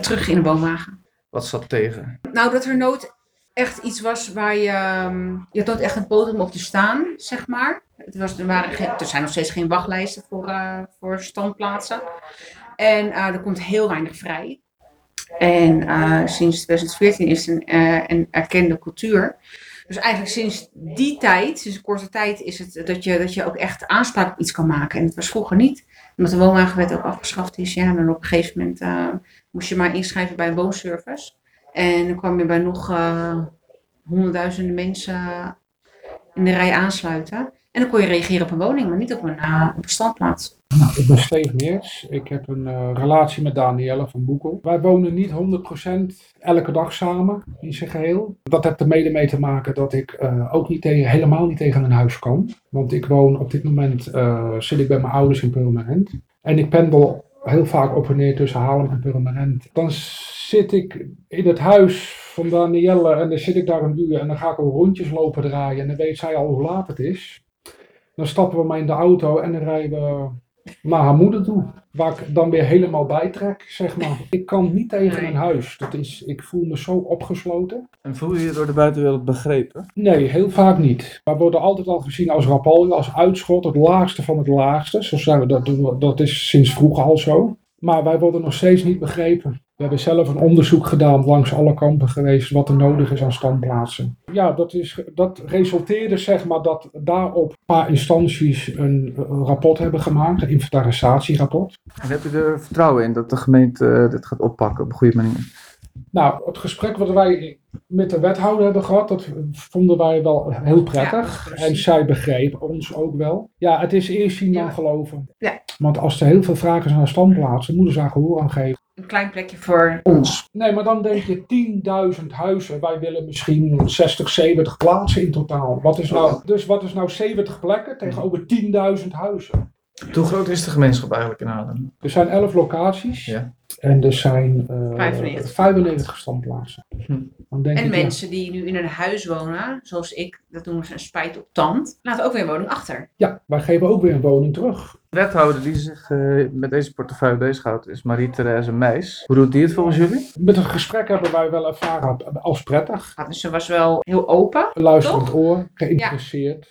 terug in de woonwagen. Wat zat tegen? Nou, dat er nooit echt iets was waar je... ehm, je had nooit echt een podium op te staan, zeg maar. Het was, er, waren geen, er zijn nog steeds geen wachtlijsten voor, eh, voor standplaatsen. En eh, er komt heel weinig vrij. En eh, sinds 2014 is het een, eh, een erkende cultuur. Dus eigenlijk sinds die tijd, sinds een korte tijd, is het dat je, dat je ook echt aanspraak op iets kan maken. En dat was vroeger niet. Omdat de woonwagenwet ook afgeschaft is. Ja, dan op een gegeven moment eh, moest je maar inschrijven bij een woonservice. En dan kwam je bij nog eh, honderdduizenden mensen in de rij aansluiten. En dan kon je reageren op een woning, maar niet op een, eh, op standplaats. Nou, ik ben Steve Meers. Ik heb een eh, relatie met Danielle van Boekel. Wij wonen niet 100% elke dag samen in zijn geheel. Dat heeft er mede mee te maken dat ik eh, ook niet tegen, helemaal niet tegen een huis kan. Want ik woon op dit moment, zit ik bij mijn ouders in Purmerend. En ik pendel heel vaak op en neer tussen Haarlem en Purmerend. Dan zit ik in het huis van Danielle en dan zit ik daar een uur en dan ga ik al rondjes lopen draaien. En dan weet zij al hoe laat het is. Dan stappen we maar in de auto en dan rijden we naar haar moeder toe. Waar ik dan weer helemaal bijtrek, zeg maar. Ik kan niet tegen een huis. Dat is, ik voel me zo opgesloten. En voel je je door de buitenwereld begrepen? Nee, heel vaak niet. Wij worden altijd al gezien als rapalje, als uitschot, het laagste van het laagste. Zo zijn we, dat, dat is sinds vroeger al zo. Maar wij worden nog steeds niet begrepen. We hebben zelf een onderzoek gedaan langs alle kampen geweest wat er nodig is aan standplaatsen. Ja, dat, is, dat resulteerde zeg maar dat daarop een paar instanties een, een rapport hebben gemaakt, een inventarisatierapport. En heb je er vertrouwen in dat de gemeente eh, dit gaat oppakken op een goede manier? Nou, het gesprek wat wij met de wethouder hebben gehad, dat vonden wij wel heel prettig. Ja, en zij begreep ons ook wel. Ja, het is eerst zien dan Ja. geloven. Ja. Want als er heel veel vragen zijn naar standplaatsen, moeten ze daar gehoor aan geven. Een klein plekje voor ons. Nee, maar dan denk je 10.000 huizen. Wij willen misschien 60, 70 plaatsen in totaal. Wat is nou, dus wat is nou 70 plekken tegenover 10.000 huizen? Hoe groot is de gemeenschap eigenlijk in Haarlem? Er zijn 11 locaties. Ja. En er zijn eh 95. 95 standplaatsen. Hm. Dan denk En ik, ja, mensen die nu in een huis wonen, zoals ik, dat noemen ze een spijt op tand, laten ook weer een woning achter. Ja, wij geven ook weer een woning terug. De wethouder die zich eh, met deze portefeuille bezighoudt is Marie-Therese Meijs. Hoe doet die het volgens jullie? Met het gesprek hebben wij wel ervaren als prettig. Dus ze was wel heel open. Luisterend Toch? oor, geïnteresseerd.